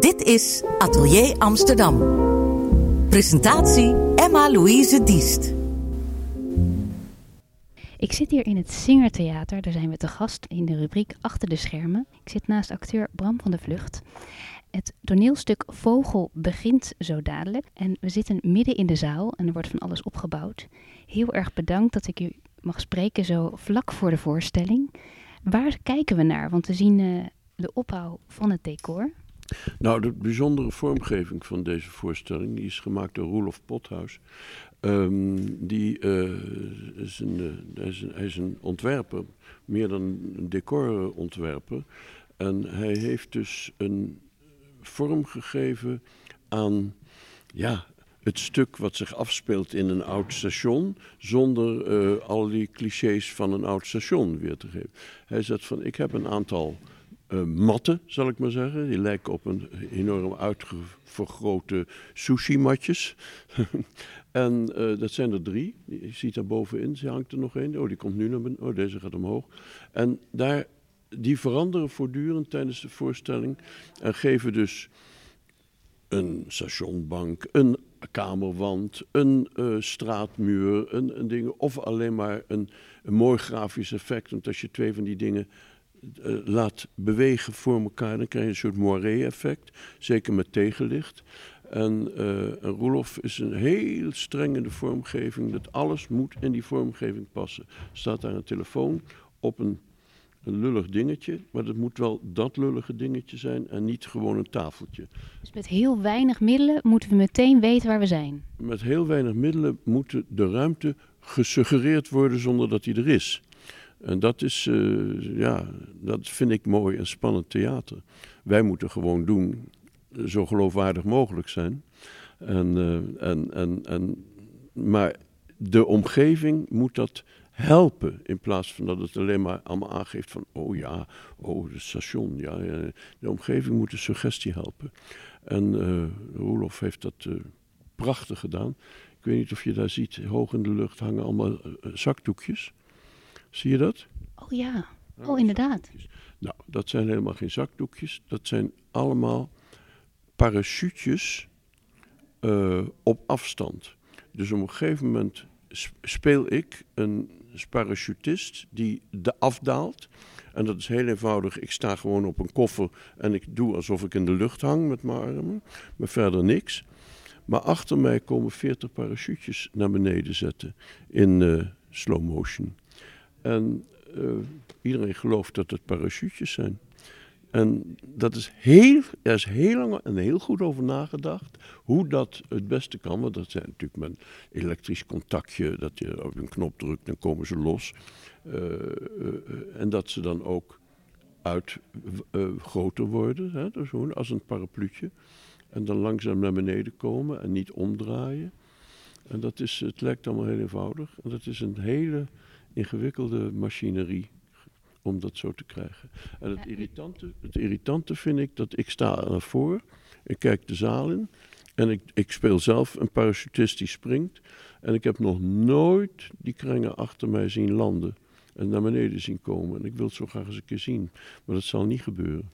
Dit is Atelier Amsterdam. Presentatie Emma-Louise Diest. Ik zit hier in het Singertheater. Daar zijn we te gast in de rubriek Achter de Schermen. Ik zit naast acteur Bram van de Vlucht. Het toneelstuk Vogel begint zo dadelijk. En we zitten midden in de zaal en er wordt van alles opgebouwd. Heel erg bedankt dat ik u mag spreken zo vlak voor de voorstelling. Waar kijken we naar? Want we zien uh, de opbouw van het decor. Nou, de bijzondere vormgeving van deze voorstelling die is gemaakt door Roelof Pothuis. Um, die, is een, uh, is een, hij is een ontwerper, meer dan een decorontwerper. En hij heeft dus een vorm gegeven aan ja, het stuk wat zich afspeelt in een oud station, zonder uh, al die clichés van een oud station weer te geven. Hij zegt van, ik heb een aantal uh, matten, zal ik maar zeggen. Die lijken op een enorm uitvergrote sushi-matjes. en uh, dat zijn er drie. Je ziet daar bovenin, ze hangt er nog één. Oh, die komt nu naar beneden. Oh, deze gaat omhoog. En daar, die veranderen voortdurend tijdens de voorstelling. En geven dus een stationbank, een kamerwand, een uh, straatmuur, een, ding, of alleen maar een mooi grafisch effect. Want als je twee van die dingen uh, laat bewegen voor elkaar, dan krijg je een soort moiré-effect, zeker met tegenlicht. En, uh, en Roelof is een heel streng in de vormgeving, dat alles moet in die vormgeving passen. Staat daar een telefoon op een een lullig dingetje, maar dat moet wel dat lullige dingetje zijn en niet gewoon een tafeltje. Dus met heel weinig middelen moeten we meteen weten waar we zijn? Met heel weinig middelen moet de ruimte gesuggereerd worden zonder dat die er is. En dat is, uh, ja, dat vind ik mooi en spannend theater. Wij moeten gewoon doen, zo geloofwaardig mogelijk zijn. En, uh, en, en, en, maar de omgeving moet dat helpen. In plaats van dat het alleen maar allemaal aangeeft van, oh ja, oh het station. Ja, de omgeving moet de suggestie helpen. En Roelof heeft dat prachtig gedaan. Ik weet niet of je daar ziet, hoog in de lucht hangen allemaal zakdoekjes. Zie je dat? Oh ja, oh inderdaad. Nou, dat zijn helemaal geen zakdoekjes. Dat zijn allemaal parachutes op afstand. Dus op een gegeven moment speel ik een parachutist die de afdaalt. En dat is heel eenvoudig. Ik sta gewoon op een koffer en ik doe alsof ik in de lucht hang met mijn armen. Maar verder niks. Maar achter mij komen 40 parachutes naar beneden zetten in uh, slow motion. En uh, iedereen gelooft dat het parachutes zijn. En dat is heel, er is heel lang en heel goed over nagedacht hoe dat het beste kan. Want dat zijn natuurlijk met een elektrisch contactje, dat je op een knop drukt, dan komen ze los. Uh, uh, en dat ze dan ook uit groter worden, hè, dus als een parapluutje. En dan langzaam naar beneden komen en niet omdraaien. En dat is, het lijkt allemaal heel eenvoudig. En dat is een hele ingewikkelde machinerie om dat zo te krijgen. En het irritante, het irritante vind ik dat ik sta ervoor, ik kijk de zaal in en ik, ik speel zelf een parachutist die springt. En ik heb nog nooit die kringen achter mij zien landen en naar beneden zien komen. En ik wil het zo graag eens een keer zien, maar dat zal niet gebeuren.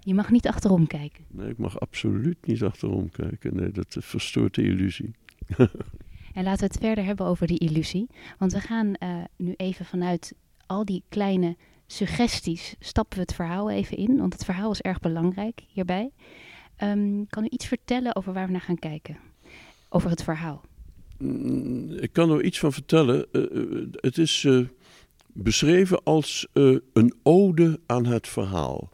Je mag niet achterom kijken. Nee, ik mag absoluut niet achterom kijken. Nee, dat verstoort de illusie. en laten we het verder hebben over die illusie. Want we gaan uh, nu even vanuit al die kleine suggesties stappen we het verhaal even in, want het verhaal is erg belangrijk hierbij. Um, kan u iets vertellen over waar we naar gaan kijken? Over het verhaal? Mm, ik kan er iets van vertellen. Uh, het is beschreven als een ode aan het verhaal.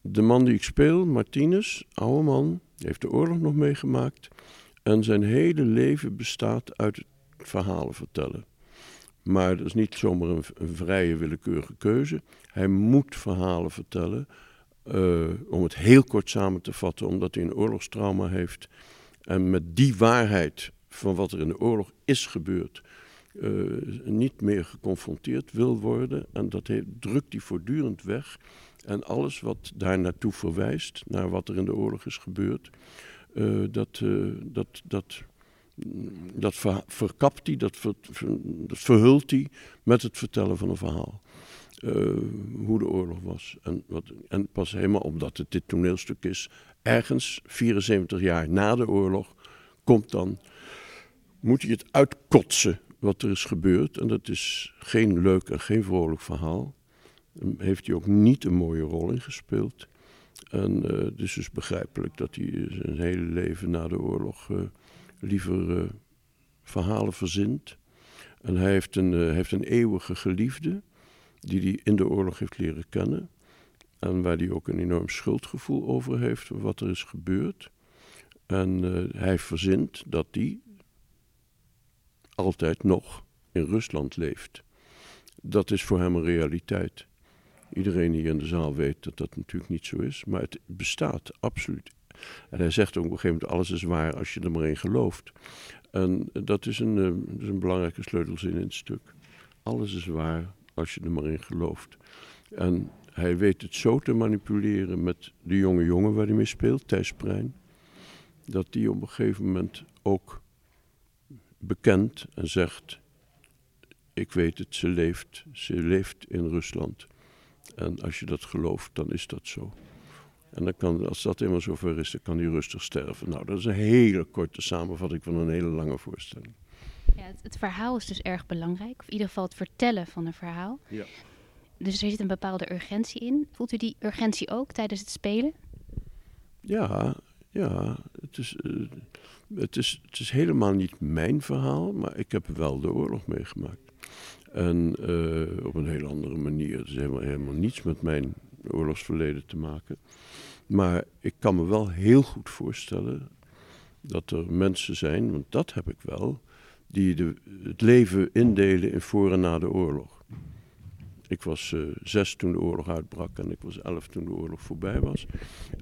De man die ik speel, Martinez, oude man, heeft de oorlog nog meegemaakt. En zijn hele leven bestaat uit verhalen vertellen. Maar dat is niet zomaar een, vrije, willekeurige keuze. Hij moet verhalen vertellen. Uh, om het heel kort samen te vatten, omdat hij een oorlogstrauma heeft. En met die waarheid van wat er in de oorlog is gebeurd, uh, niet meer geconfronteerd wil worden. En dat heeft, drukt hij voortdurend weg. En alles wat daar naartoe verwijst, naar wat er in de oorlog is gebeurd, uh, dat, dat, dat dat verkapt hij, dat, dat verhult hij met het vertellen van een verhaal. Uh, hoe de oorlog was. En, wat, en pas helemaal omdat het dit toneelstuk is, ergens 74 jaar na de oorlog, komt dan, moet hij het uitkotsen wat er is gebeurd. En dat is geen leuk en geen vrolijk verhaal. heeft hij ook niet een mooie rol in gespeeld. En uh, het is dus begrijpelijk dat hij zijn hele leven na de oorlog uh, liever verhalen verzint. En hij heeft een, heeft een eeuwige geliefde die hij in de oorlog heeft leren kennen. En waar hij ook een enorm schuldgevoel over heeft, wat er is gebeurd. En hij verzint dat die altijd nog in Rusland leeft. Dat is voor hem een realiteit. Iedereen hier in de zaal weet dat dat natuurlijk niet zo is, maar het bestaat absoluut. En hij zegt ook op een gegeven moment: alles is waar als je er maar in gelooft. En dat is een, dat is een belangrijke sleutelzin in het stuk. Alles is waar als je er maar in gelooft. En hij weet het zo te manipuleren met de jonge jongen waar hij mee speelt, Thijs Prijn, dat die op een gegeven moment ook bekend en zegt: Ik weet het, ze leeft, ze leeft in Rusland. En als je dat gelooft, dan is dat zo. En dan kan, als dat eenmaal zover is, dan kan hij rustig sterven. Nou, dat is een hele korte samenvatting van een hele lange voorstelling. Ja, het, het, verhaal is dus erg belangrijk. Of in ieder geval het vertellen van een verhaal. Ja. Dus er zit een bepaalde urgentie in. Voelt u die urgentie ook tijdens het spelen? Ja, ja. Het is, uh, het is, het is helemaal niet mijn verhaal, maar ik heb wel de oorlog meegemaakt. En uh, op een heel andere manier. Het is helemaal, helemaal niets met mijn oorlogsverleden te maken. Maar ik kan me wel heel goed voorstellen dat er mensen zijn, want dat heb ik wel, die de, het leven indelen in voor en na de oorlog. Ik was uh, zes toen de oorlog uitbrak en ik was elf toen de oorlog voorbij was.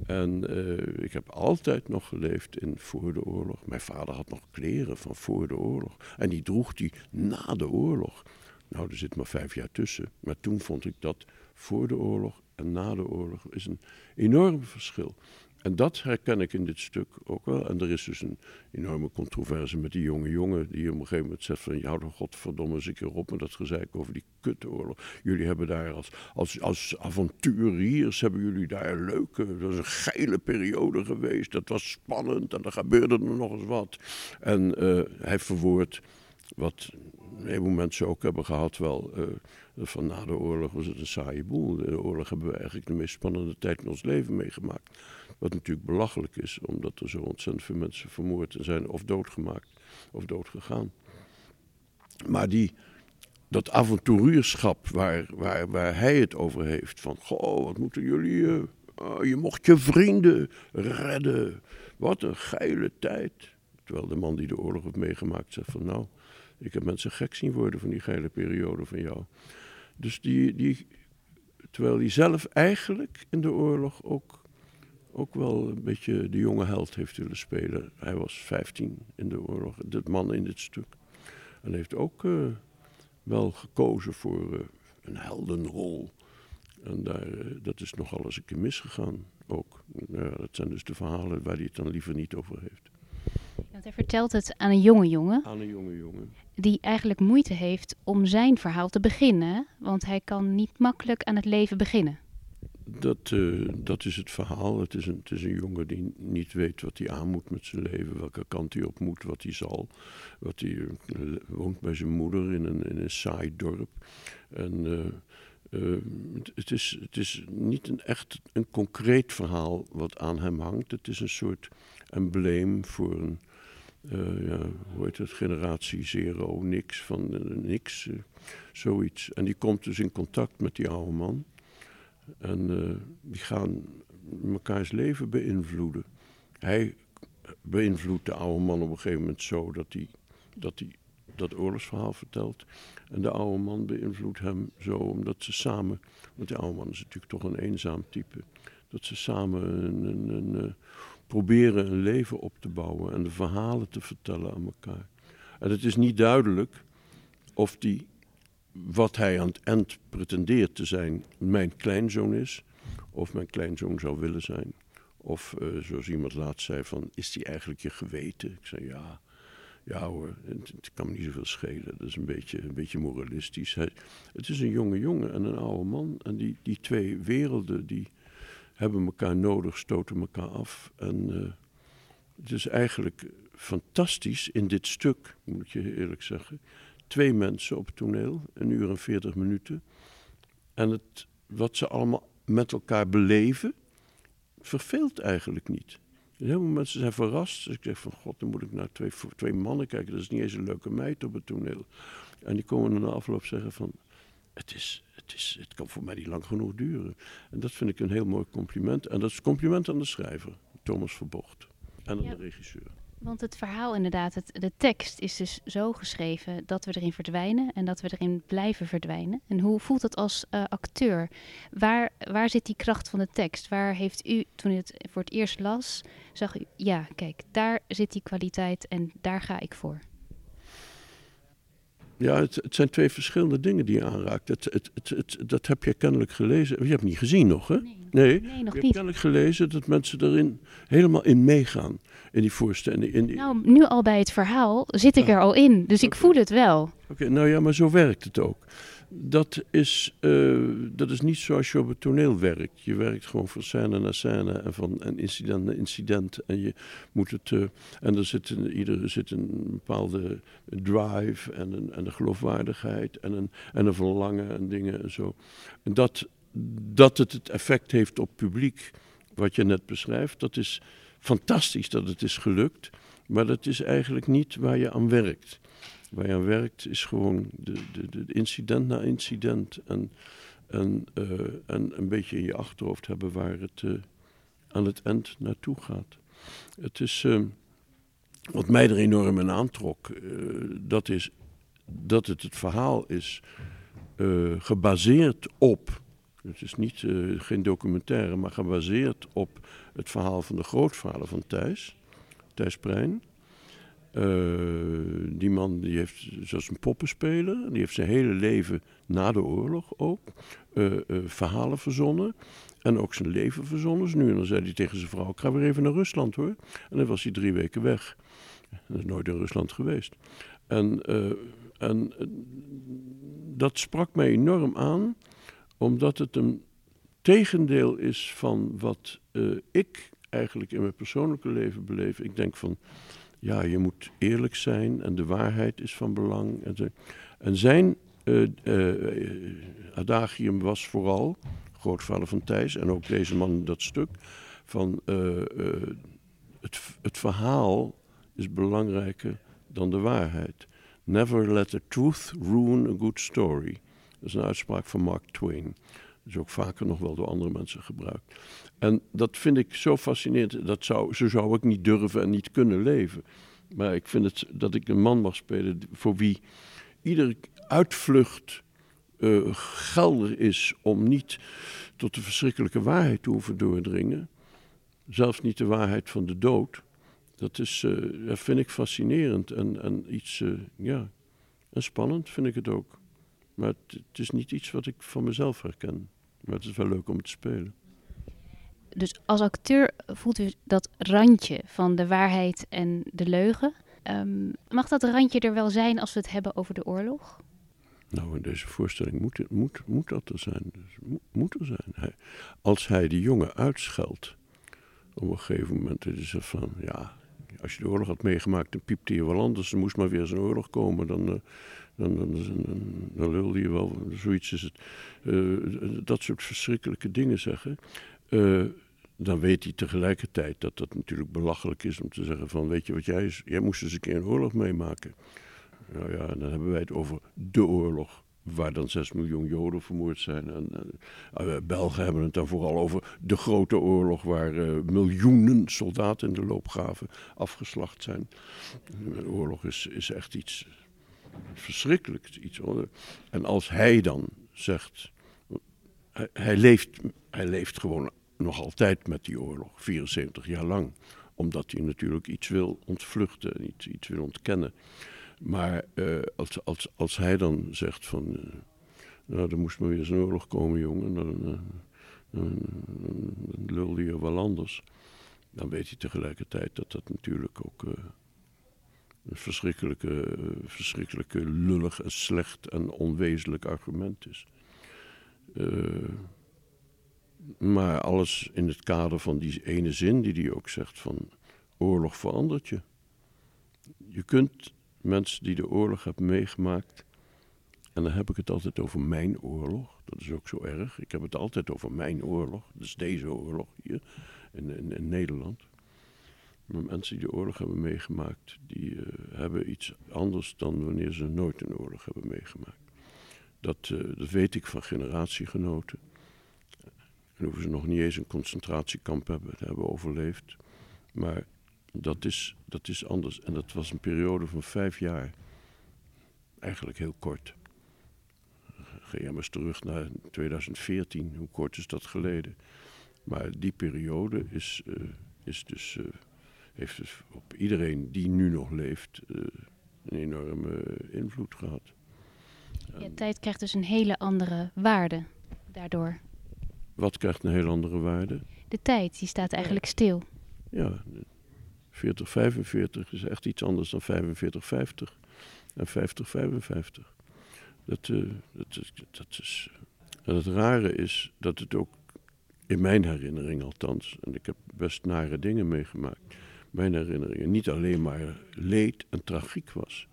En uh, ik heb altijd nog geleefd in voor de oorlog. Mijn vader had nog kleren van voor de oorlog. En die droeg die na de oorlog. Nou, er zit maar vijf jaar tussen. Maar toen vond ik dat voor de oorlog en na de oorlog is een enorm verschil. En dat herken ik in dit stuk ook wel. En er is dus een enorme controverse met die jonge jongen die op een gegeven moment zegt van... ja, godverdomme eens een keer op met dat gezeik over die kutoorlog. Jullie hebben daar als, als, als avonturiers, hebben jullie daar een leuke... dat is een geile periode geweest, dat was spannend en er gebeurde er nog eens wat. En uh, hij verwoordt wat een heleboel mensen ook hebben gehad wel... Uh, van na de oorlog was het een saaie boel. De oorlog hebben we eigenlijk de meest spannende tijd in ons leven meegemaakt. Wat natuurlijk belachelijk is, omdat er zo ontzettend veel mensen vermoord zijn of doodgemaakt of doodgegaan. Maar die, dat avonturierschap waar, waar, waar hij het over heeft, van goh, wat moeten jullie, uh, je mocht je vrienden redden. Wat een geile tijd. Terwijl de man die de oorlog heeft meegemaakt zegt van nou, ik heb mensen gek zien worden van die geile periode van jou. Dus die, die, terwijl hij zelf eigenlijk in de oorlog ook, ook wel een beetje de jonge held heeft willen spelen. Hij was 15 in de oorlog, dit man in dit stuk. En heeft ook uh, wel gekozen voor uh, een heldenrol. En daar, uh, dat is nogal eens een keer misgegaan ook. dat zijn dus de verhalen waar hij het dan liever niet over heeft. Want hij vertelt het aan een jonge jongen. Aan een jonge jongen. Die eigenlijk moeite heeft om zijn verhaal te beginnen. Want hij kan niet makkelijk aan het leven beginnen. Dat, uh, dat is het verhaal. Het is, een, het is een jongen die niet weet wat hij aan moet met zijn leven. Welke kant hij op moet, wat hij zal. Wat hij uh, woont bij zijn moeder in een, in een saai dorp. En... Uh, uh, het, is, het is niet een echt een concreet verhaal wat aan hem hangt. Het is een soort embleem voor een, uh, ja, hoe heet het, generatie zero, niks, van uh, niks, zoiets. En die komt dus in contact met die oude man. En die gaan mekaars leven beïnvloeden. Hij beïnvloedt de oude man op een gegeven moment zo dat hij, dat dat oorlogsverhaal vertelt. En de oude man beïnvloedt hem zo omdat ze samen, want de oude man is natuurlijk toch een eenzaam type, dat ze samen een, een, een, proberen een leven op te bouwen en de verhalen te vertellen aan elkaar. En het is niet duidelijk of die, wat hij aan het eind pretendeert te zijn, mijn kleinzoon is, of mijn kleinzoon zou willen zijn. Of uh, zoals iemand laatst zei van, is die eigenlijk je geweten? Ik zei ja, Ja hoor, het, kan me niet zoveel schelen. Dat is een beetje, een beetje moralistisch. Het is een jonge jongen en een oude man. En die, die twee werelden die hebben elkaar nodig, stoten elkaar af. En uh, het is eigenlijk fantastisch in dit stuk, moet je eerlijk zeggen. Twee mensen op het toneel, een uur en veertig minuten. En het, wat ze allemaal met elkaar beleven, verveelt eigenlijk niet. Heel veel mensen zijn verrast. Dus ik zeg van, god, dan moet ik naar twee, twee mannen kijken. Dat is niet eens een leuke meid op het toneel. En die komen dan na afloop zeggen van, het, is, het, is, het kan voor mij niet lang genoeg duren. En dat vind ik een heel mooi compliment. En dat is compliment aan de schrijver, Thomas Verbocht. En aan de regisseur. Want het verhaal inderdaad, het, de tekst is dus zo geschreven dat we erin verdwijnen en dat we erin blijven verdwijnen. En hoe voelt het als uh, acteur? Waar, waar zit die kracht van de tekst? Waar heeft u, toen u het voor het eerst las, zag u, ja, kijk, daar zit die kwaliteit en daar ga ik voor? Ja, het, het, zijn twee verschillende dingen die je aanraakt. Het, het, dat heb je kennelijk gelezen. Je hebt niet gezien nog, hè? Nee, nee, nee nog je hebt kennelijk gelezen dat mensen erin helemaal in meegaan. In die voorstelling. In die... Nou, nu al bij het verhaal zit ik er al in. Dus ik voel het wel. Oké, nou ja, maar zo werkt het ook dat is, uh, dat is niet zoals je op het toneel werkt. Je werkt gewoon van scène naar scène en van een incident naar incident. En je moet het. Uh, en er zit een, ieder zit een bepaalde drive en een, en een geloofwaardigheid en een, en een verlangen en dingen en zo. En dat, dat het het effect heeft op publiek, wat je net beschrijft, dat is fantastisch dat het is gelukt. Maar dat is eigenlijk niet waar je aan werkt waar je aan werkt, is gewoon de, de, de incident na incident. En, en, uh, en een beetje in je achterhoofd hebben waar het uh, aan het eind naartoe gaat. Het is, uh, wat mij er enorm in aantrok, dat is dat het het verhaal is gebaseerd op. Het is niet, geen documentaire, maar gebaseerd op het verhaal van de grootvader van Thijs, Thijs Prijn. Uh, die man die heeft, zoals een poppenspeler, die heeft zijn hele leven na de oorlog ook uh, uh, verhalen verzonnen. En ook zijn leven verzonnen. Dus nu en dan zei hij tegen zijn vrouw: Ik ga weer even naar Rusland hoor. En dan was hij drie weken weg. Hij is nooit in Rusland geweest. En, en dat sprak mij enorm aan, omdat het een tegendeel is van wat ik eigenlijk in mijn persoonlijke leven beleef. Ik denk van ja, je moet eerlijk zijn en de waarheid is van belang. En, zijn uh, uh, adagium was vooral, grootvader van Thijs en ook deze man dat stuk, van uh, het, het verhaal is belangrijker dan de waarheid. Never let the truth ruin a good story. Dat is een uitspraak van Mark Twain. Dat is ook vaker nog wel door andere mensen gebruikt. En dat vind ik zo fascinerend. Dat zou, zo zou ik niet durven en niet kunnen leven. Maar ik vind het dat ik een man mag spelen voor wie iedere uitvlucht uh, gelder is om niet tot de verschrikkelijke waarheid te hoeven doordringen. Zelfs niet de waarheid van de dood. Dat, is, uh, dat vind ik fascinerend en, en iets, uh, ja, en spannend vind ik het ook. Maar het, het is niet iets wat ik van mezelf herken. Maar het is wel leuk om te spelen. Dus als acteur voelt u dat randje van de waarheid en de leugen. Um, mag dat randje er wel zijn als we het hebben over de oorlog? Nou, in deze voorstelling moet, moet, moet dat er zijn. Dus moet, er zijn. Als hij die jongen uitscheldt, op een gegeven moment is het van, ja, als je de oorlog had meegemaakt, dan piepte je wel anders. Er moest maar weer een oorlog komen, dan, uh, dan, dan, dan, dan lulde je wel. Zoiets is het. Uh, dat soort verschrikkelijke dingen zeggen. Uh, dan weet hij tegelijkertijd dat dat natuurlijk belachelijk is om te zeggen van weet je wat jij is, jij moest eens een keer een oorlog meemaken. Nou ja, dan hebben wij het over de oorlog, waar dan 6 miljoen Joden vermoord zijn. En, uh, Belgen hebben het dan vooral over de grote oorlog, waar miljoenen soldaten in de loopgraven afgeslacht zijn. De oorlog is, is echt iets verschrikkelijks. Iets, en als hij dan zegt, hij, hij, leeft, hij leeft gewoon nog altijd met die oorlog, 74 jaar lang. Omdat hij natuurlijk iets wil ontvluchten, iets, iets wil ontkennen. Maar uh, als, als, als hij dan zegt van, uh, nou er moest maar weer eens een oorlog komen jongen, dan, uh, lulde je wel anders. Dan weet hij tegelijkertijd dat dat natuurlijk ook een verschrikkelijke, verschrikkelijke lullig en slecht en onwezenlijk argument is. Maar alles in het kader van die ene zin die hij ook zegt van oorlog verandert je. Je kunt mensen die de oorlog hebben meegemaakt, en dan heb ik het altijd over mijn oorlog, dat is ook zo erg. Ik heb het altijd over mijn oorlog, dus deze oorlog hier in, in, Nederland. Maar mensen die de oorlog hebben meegemaakt, die uh, hebben iets anders dan wanneer ze nooit een oorlog hebben meegemaakt. Dat, uh, dat weet ik van generatiegenoten. En hoeven ze nog niet eens een concentratiekamp hebben, hebben overleefd. Maar dat is, dat is anders. En dat was een periode van vijf jaar. Eigenlijk heel kort. Ga je maar eens terug naar 2014. Hoe kort is dat geleden? Maar die periode is, uh, is dus, uh, heeft dus op iedereen die nu nog leeft uh, een enorme invloed gehad. Tijd krijgt dus een hele andere waarde daardoor. Wat krijgt een heel andere waarde? De tijd, die staat eigenlijk stil. Ja, 40, 45 is echt iets anders dan 45, 50 en 50, 55. Dat, uh, dat, dat is. En het rare is dat het ook, in mijn herinnering althans, en ik heb best nare dingen meegemaakt, mijn herinneringen niet alleen maar leed en tragiek was.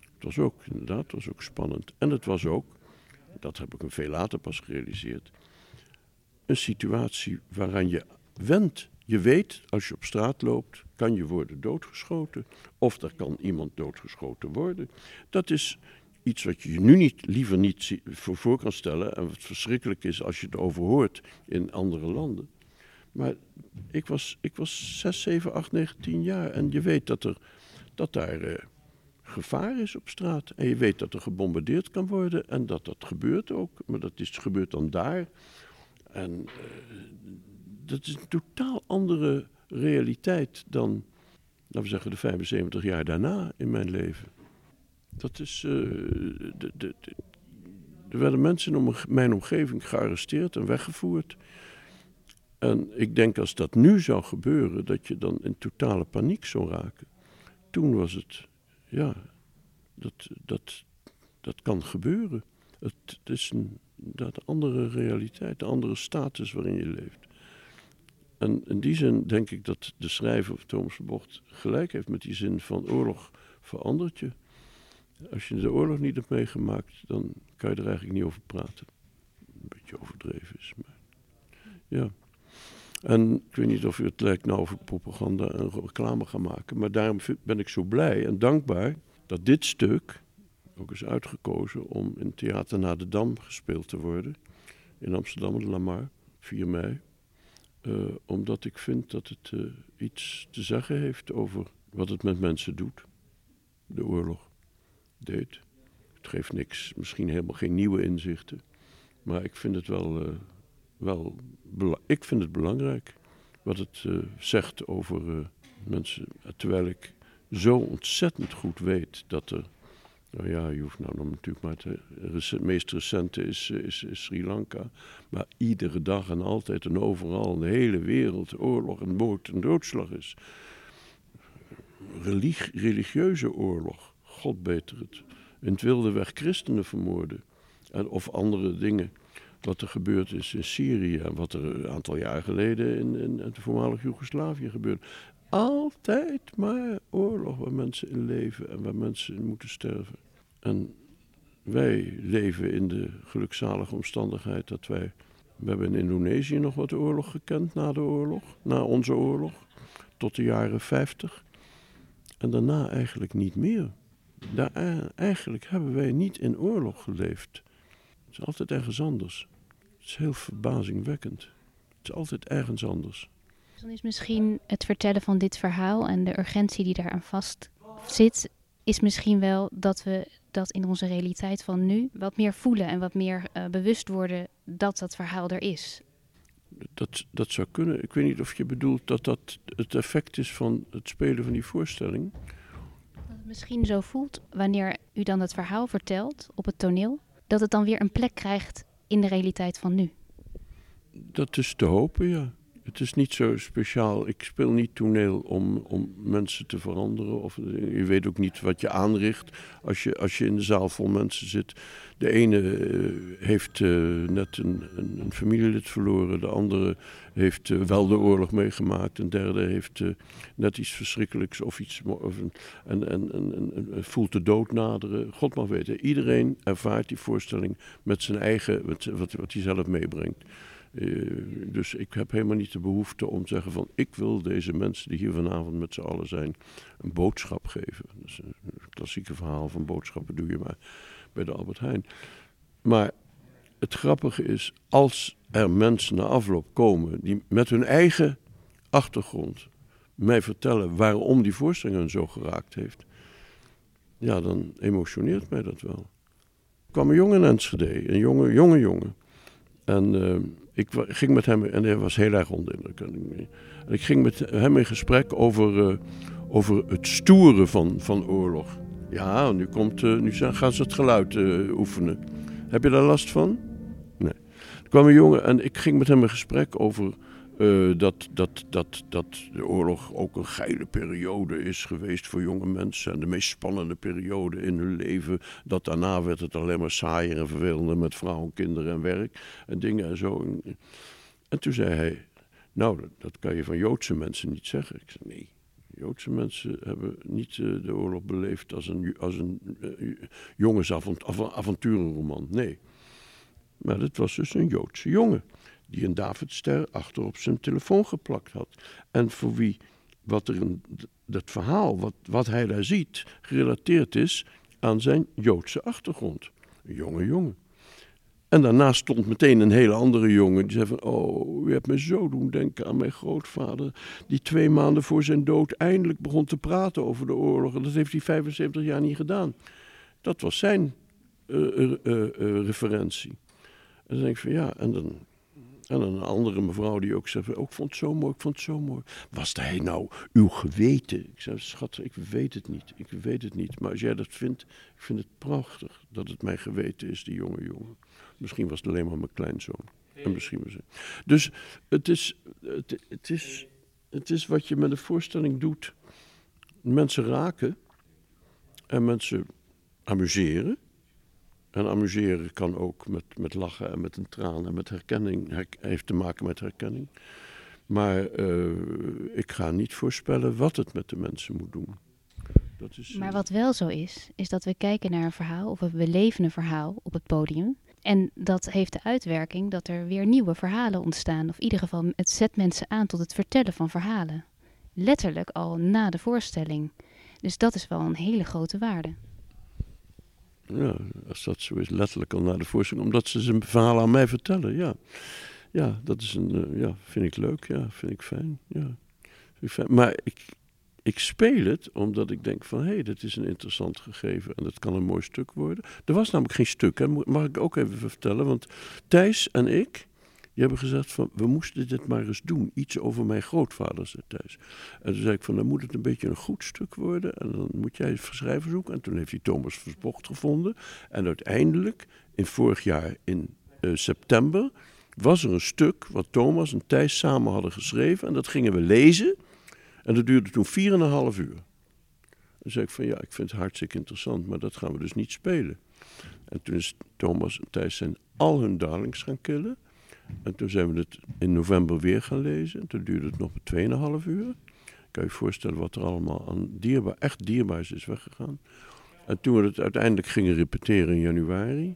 Het was ook, inderdaad, het was ook spannend. En het was ook, dat heb ik een veel later pas gerealiseerd, een situatie waaraan je wendt. Je weet, als je op straat loopt, kan je worden doodgeschoten. Of er kan iemand doodgeschoten worden. Dat is iets wat je je nu niet, liever niet voor, voor kan stellen. En wat verschrikkelijk is als je het overhoort in andere landen. Maar ik was, ik was 6, 7, 8, 9, 10 jaar. En je weet dat, er, dat daar uh, gevaar is op straat. En je weet dat er gebombardeerd kan worden. En dat dat gebeurt ook. Maar dat is, gebeurt dan daar. En uh, dat is een totaal andere realiteit dan, laten we zeggen, de 75 jaar daarna in mijn leven. Dat is. De, er werden mensen in mijn omgeving gearresteerd en weggevoerd. En ik denk als dat nu zou gebeuren, dat je dan in totale paniek zou raken. Toen was het, ja, dat, dat, dat kan gebeuren. Het is een dat andere realiteit, de andere status waarin je leeft. En in die zin denk ik dat de schrijver Thomas Bocht gelijk heeft met die zin van oorlog verandert je. Als je de oorlog niet hebt meegemaakt, dan kan je er eigenlijk niet over praten. Een beetje overdreven is, maar ja. En ik weet niet of u het lijkt nou over propaganda en reclame gaan maken, maar daarom ben ik zo blij en dankbaar dat dit stuk ook is uitgekozen om in Theater naar de Dam gespeeld te worden. In Amsterdam, de Lamar, 4 mei. Uh, omdat ik vind dat het uh, iets te zeggen heeft over wat het met mensen doet. De oorlog deed. Het geeft niks, misschien helemaal geen nieuwe inzichten. Maar ik vind het wel, uh, wel ik vind het belangrijk wat het zegt over mensen. Terwijl ik zo ontzettend goed weet dat er nou ja, je hoeft nou natuurlijk maar te. Het meest recente is, is, is, Sri Lanka. Maar iedere dag en altijd en overal in de hele wereld oorlog en moord en doodslag is. Religi religieuze oorlog, God beter het. In het wilde weg christenen vermoorden. En, of andere dingen. Wat er gebeurd is in Syrië. Wat er een aantal jaar geleden in, in het voormalig Joegoslavië gebeurde altijd maar oorlog waar mensen in leven en waar mensen in moeten sterven. En wij leven in de gelukzalige omstandigheid dat wij. We hebben in Indonesië nog wat oorlog gekend na de oorlog, na onze oorlog, tot de jaren 50. En daarna eigenlijk niet meer. Daar, eh, eigenlijk hebben wij niet in oorlog geleefd. Het is altijd ergens anders. Het is heel verbazingwekkend. Het is altijd ergens anders. Dus dan is misschien het vertellen van dit verhaal en de urgentie die daaraan vast zit, is misschien wel dat we dat in onze realiteit van nu wat meer voelen en wat meer uh, bewust worden dat dat verhaal er is. Dat, dat zou kunnen. Ik weet niet of je bedoelt dat dat het effect is van het spelen van die voorstelling. Dat het misschien zo voelt wanneer u dan het verhaal vertelt op het toneel, dat het dan weer een plek krijgt in de realiteit van nu. Dat is te hopen, ja Het is niet zo speciaal. Ik speel niet toneel om, om mensen te veranderen. Of, je weet ook niet wat je aanricht als je, als je in de zaal vol mensen zit. De ene eh, heeft uh, net een, een, een, familielid verloren. De andere heeft uh, wel de oorlog meegemaakt. Een derde heeft net iets verschrikkelijks of iets. Of een, en, en, en, voelt de dood naderen. God mag weten. Iedereen ervaart die voorstelling met zijn eigen, wat, wat, wat hij zelf meebrengt. Uh, dus ik heb helemaal niet de behoefte om te zeggen van ik wil deze mensen die hier vanavond met z'n allen zijn een boodschap geven. Dat is een klassieke verhaal van boodschappen doe je maar bij de Albert Heijn. Maar het grappige is, als er mensen na afloop komen die met hun eigen achtergrond mij vertellen waarom die voorstelling hen zo geraakt heeft, ja, dan emotioneert mij dat wel. Er kwam een jongen in Enschede, een jonge, jonge jongen. En uh, ik ging met hem, en hij was heel erg onder. En ik ging met hem in gesprek over, uh, over het stoeren van, van oorlog. Ja, nu, komt, uh, nu gaan ze het geluid uh, oefenen. Heb je daar last van? Nee. Er kwam een jongen en ik ging met hem in gesprek over uh, dat, dat, dat, dat de oorlog ook een geile periode is geweest voor jonge mensen. En de meest spannende periode in hun leven. Dat daarna werd het alleen maar saaier en vervelender met vrouwen, kinderen en werk en dingen en zo. En toen zei hij, nou, dat, dat kan je van Joodse mensen niet zeggen. Ik zei, nee. Joodse mensen hebben niet uh, de oorlog beleefd als een, als een uh. Nee. Maar dat was dus een Joodse jongen. Die een Davidster achter op zijn telefoon geplakt had. En voor wie wat er dat verhaal, wat, wat hij daar ziet, gerelateerd is aan zijn Joodse achtergrond. Een jonge jongen. En daarnaast stond meteen een hele andere jongen. Die zei van, oh, u hebt me zo doen denken aan mijn grootvader. Die twee maanden voor zijn dood eindelijk begon te praten over de oorlog. En dat heeft hij 75 jaar niet gedaan. Dat was zijn uh, uh, uh, referentie. En dan denk ik van, ja, en dan... En een andere mevrouw die ook zei, ook vond het zo mooi, ik vond het zo mooi. Was hij nou uw geweten? Ik zei, schat, ik weet het niet, ik weet het niet. Maar als jij dat vindt, ik vind het prachtig dat het mijn geweten is, die jonge jongen. Misschien was het alleen maar mijn kleinzoon. En misschien was het. Dus het is, het, het, is, het is wat je met een voorstelling doet. Mensen raken en mensen amuseren. En amuseren kan ook met, met lachen en met een traan en met herkenning. Her, heeft te maken met herkenning. Maar uh, ik ga niet voorspellen wat het met de mensen moet doen. Dat is, maar wat wel zo is, is dat we kijken naar een verhaal of we beleven een verhaal op het podium. En dat heeft de uitwerking dat er weer nieuwe verhalen ontstaan. Of in ieder geval, het zet mensen aan tot het vertellen van verhalen. Letterlijk al na de voorstelling. Dus dat is wel een hele grote waarde. Ja, als dat zo is, letterlijk al na de voorstelling. Omdat ze zijn verhaal aan mij vertellen, ja. Ja, dat is een, uh, ja, vind ik leuk, ja, vind ik fijn, ja. Ik. Maar ik, ik speel het omdat ik denk van hé, hey, dit is een interessant gegeven en dat kan een mooi stuk worden. Er was namelijk geen stuk, hè? mag ik ook even vertellen. Want Thijs en ik, die hebben gezegd van we moesten dit maar eens doen. Iets over mijn grootvader, Thijs. En toen zei ik van dan moet het een beetje een goed stuk worden en dan moet jij het schrijver zoeken. En toen heeft hij Thomas Versbocht gevonden. En uiteindelijk, in vorig jaar in uh, september, was er een stuk wat Thomas en Thijs samen hadden geschreven. En dat gingen we lezen. En dat duurde toen 4,5 uur. Dan zei ik van ja, ik vind het hartstikke interessant, maar dat gaan we dus niet spelen. En toen is Thomas en Thijs zijn al hun darlings gaan killen. En toen zijn we het in november weer gaan lezen. En toen duurde het nog 2,5 uur. Kan je je voorstellen wat er allemaal aan dierbaar, echt dierbaars is weggegaan. En toen we het uiteindelijk gingen repeteren in januari,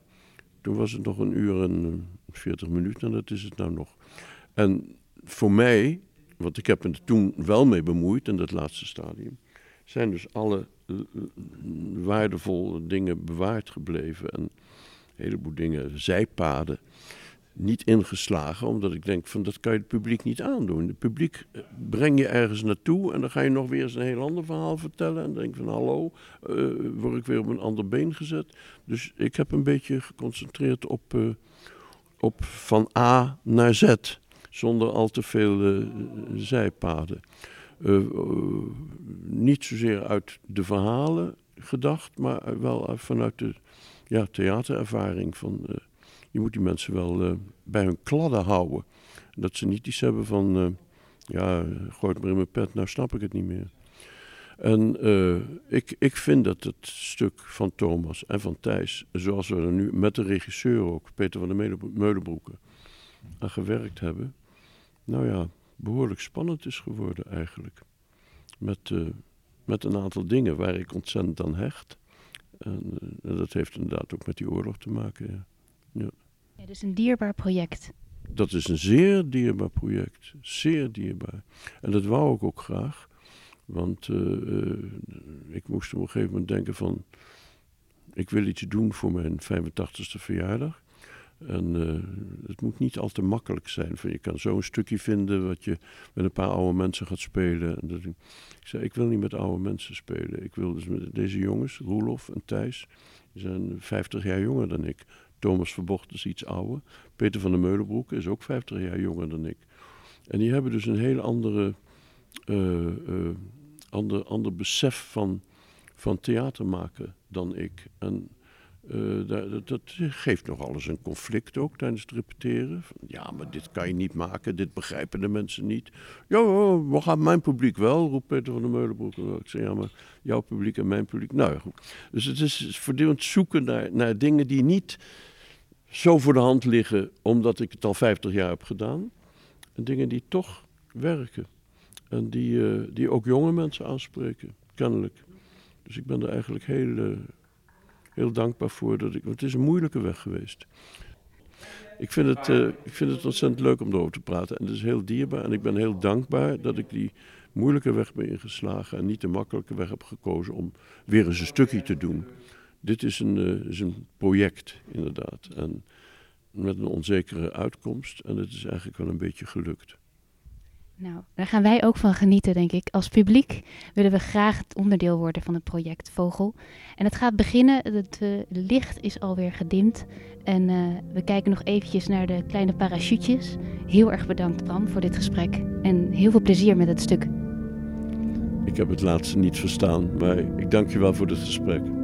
toen was het nog een uur en 40 minuten en dat is het nou nog. En voor mij want ik heb me er toen wel mee bemoeid in dat laatste stadium, zijn dus alle uh, waardevolle dingen bewaard gebleven. En een heleboel dingen, zijpaden, niet ingeslagen, omdat ik denk van dat kan je het publiek niet aandoen. Het publiek eh, breng je ergens naartoe en dan ga je nog weer eens een heel ander verhaal vertellen. En dan denk van hallo, uh, word ik weer op een ander been gezet. Dus ik heb een beetje geconcentreerd op, uh, op van A naar Z zonder al te veel uh, zijpaden. Niet zozeer uit de verhalen gedacht, maar wel vanuit de ja, theaterervaring. Van, je moet die mensen wel bij hun kladden houden. Dat ze niet iets hebben van, uh, ja, gooi het maar in mijn pet, nou snap ik het niet meer. En uh, ik, ik vind dat het stuk van Thomas en van Thijs, zoals we er nu met de regisseur ook, Peter van der Meulenbroeken, aan gewerkt hebben, nou ja, behoorlijk spannend is geworden eigenlijk. Met, met een aantal dingen waar ik ontzettend aan hecht. En, dat heeft inderdaad ook met die oorlog te maken. Ja. Ja. dus een dierbaar project. Dat is een zeer dierbaar project. Zeer dierbaar. En dat wou ik ook graag. Want uh, ik moest op een gegeven moment denken van... ik wil iets doen voor mijn 85ste verjaardag. En uh, het moet niet al te makkelijk zijn. Van, je kan zo'n stukje vinden wat je met een paar oude mensen gaat spelen. En dat, ik zei, ik wil niet met oude mensen spelen. Ik wil dus met deze jongens, Roelof en Thijs... die zijn 50 jaar jonger dan ik. Thomas Verbocht is iets ouder. Peter van der Meulenbroek is ook 50 jaar jonger dan ik. En die hebben dus een heel andere, uh, uh, ander, ander besef van, van theater maken dan ik. En uh, dat, dat, geeft nogal eens een conflict ook tijdens het repeteren. Ja, maar dit kan je niet maken, dit begrijpen de mensen niet. Ja, we gaan mijn publiek wel, roept Peter van der Meulenbroek. Ik zeg, ja, maar jouw publiek en mijn publiek. Nou goed. Dus het is voortdurend zoeken naar, naar dingen die niet zo voor de hand liggen, omdat ik het al 50 jaar heb gedaan. En dingen die toch werken. En die, uh, die ook jonge mensen aanspreken, kennelijk. Dus ik ben er eigenlijk heel, uh, heel dankbaar voor. Dat ik, want het is een moeilijke weg geweest. Ik vind, het, uh, ik vind het ontzettend leuk om erover te praten. En het is heel dierbaar. En ik ben heel dankbaar dat ik die moeilijke weg ben ingeslagen. En niet de makkelijke weg heb gekozen om weer eens een stukje te doen. Dit is een, uh, is een project, inderdaad. En met een onzekere uitkomst. En het is eigenlijk wel een beetje gelukt. Nou, daar gaan wij ook van genieten, denk ik. Als publiek willen we graag het onderdeel worden van het project Vogel. En het gaat beginnen, het uh, licht is alweer gedimd. En uh, we kijken nog eventjes naar de kleine parachutjes. Heel erg bedankt Bram voor dit gesprek. En heel veel plezier met het stuk. Ik heb het laatste niet verstaan, maar ik dank je wel voor dit gesprek.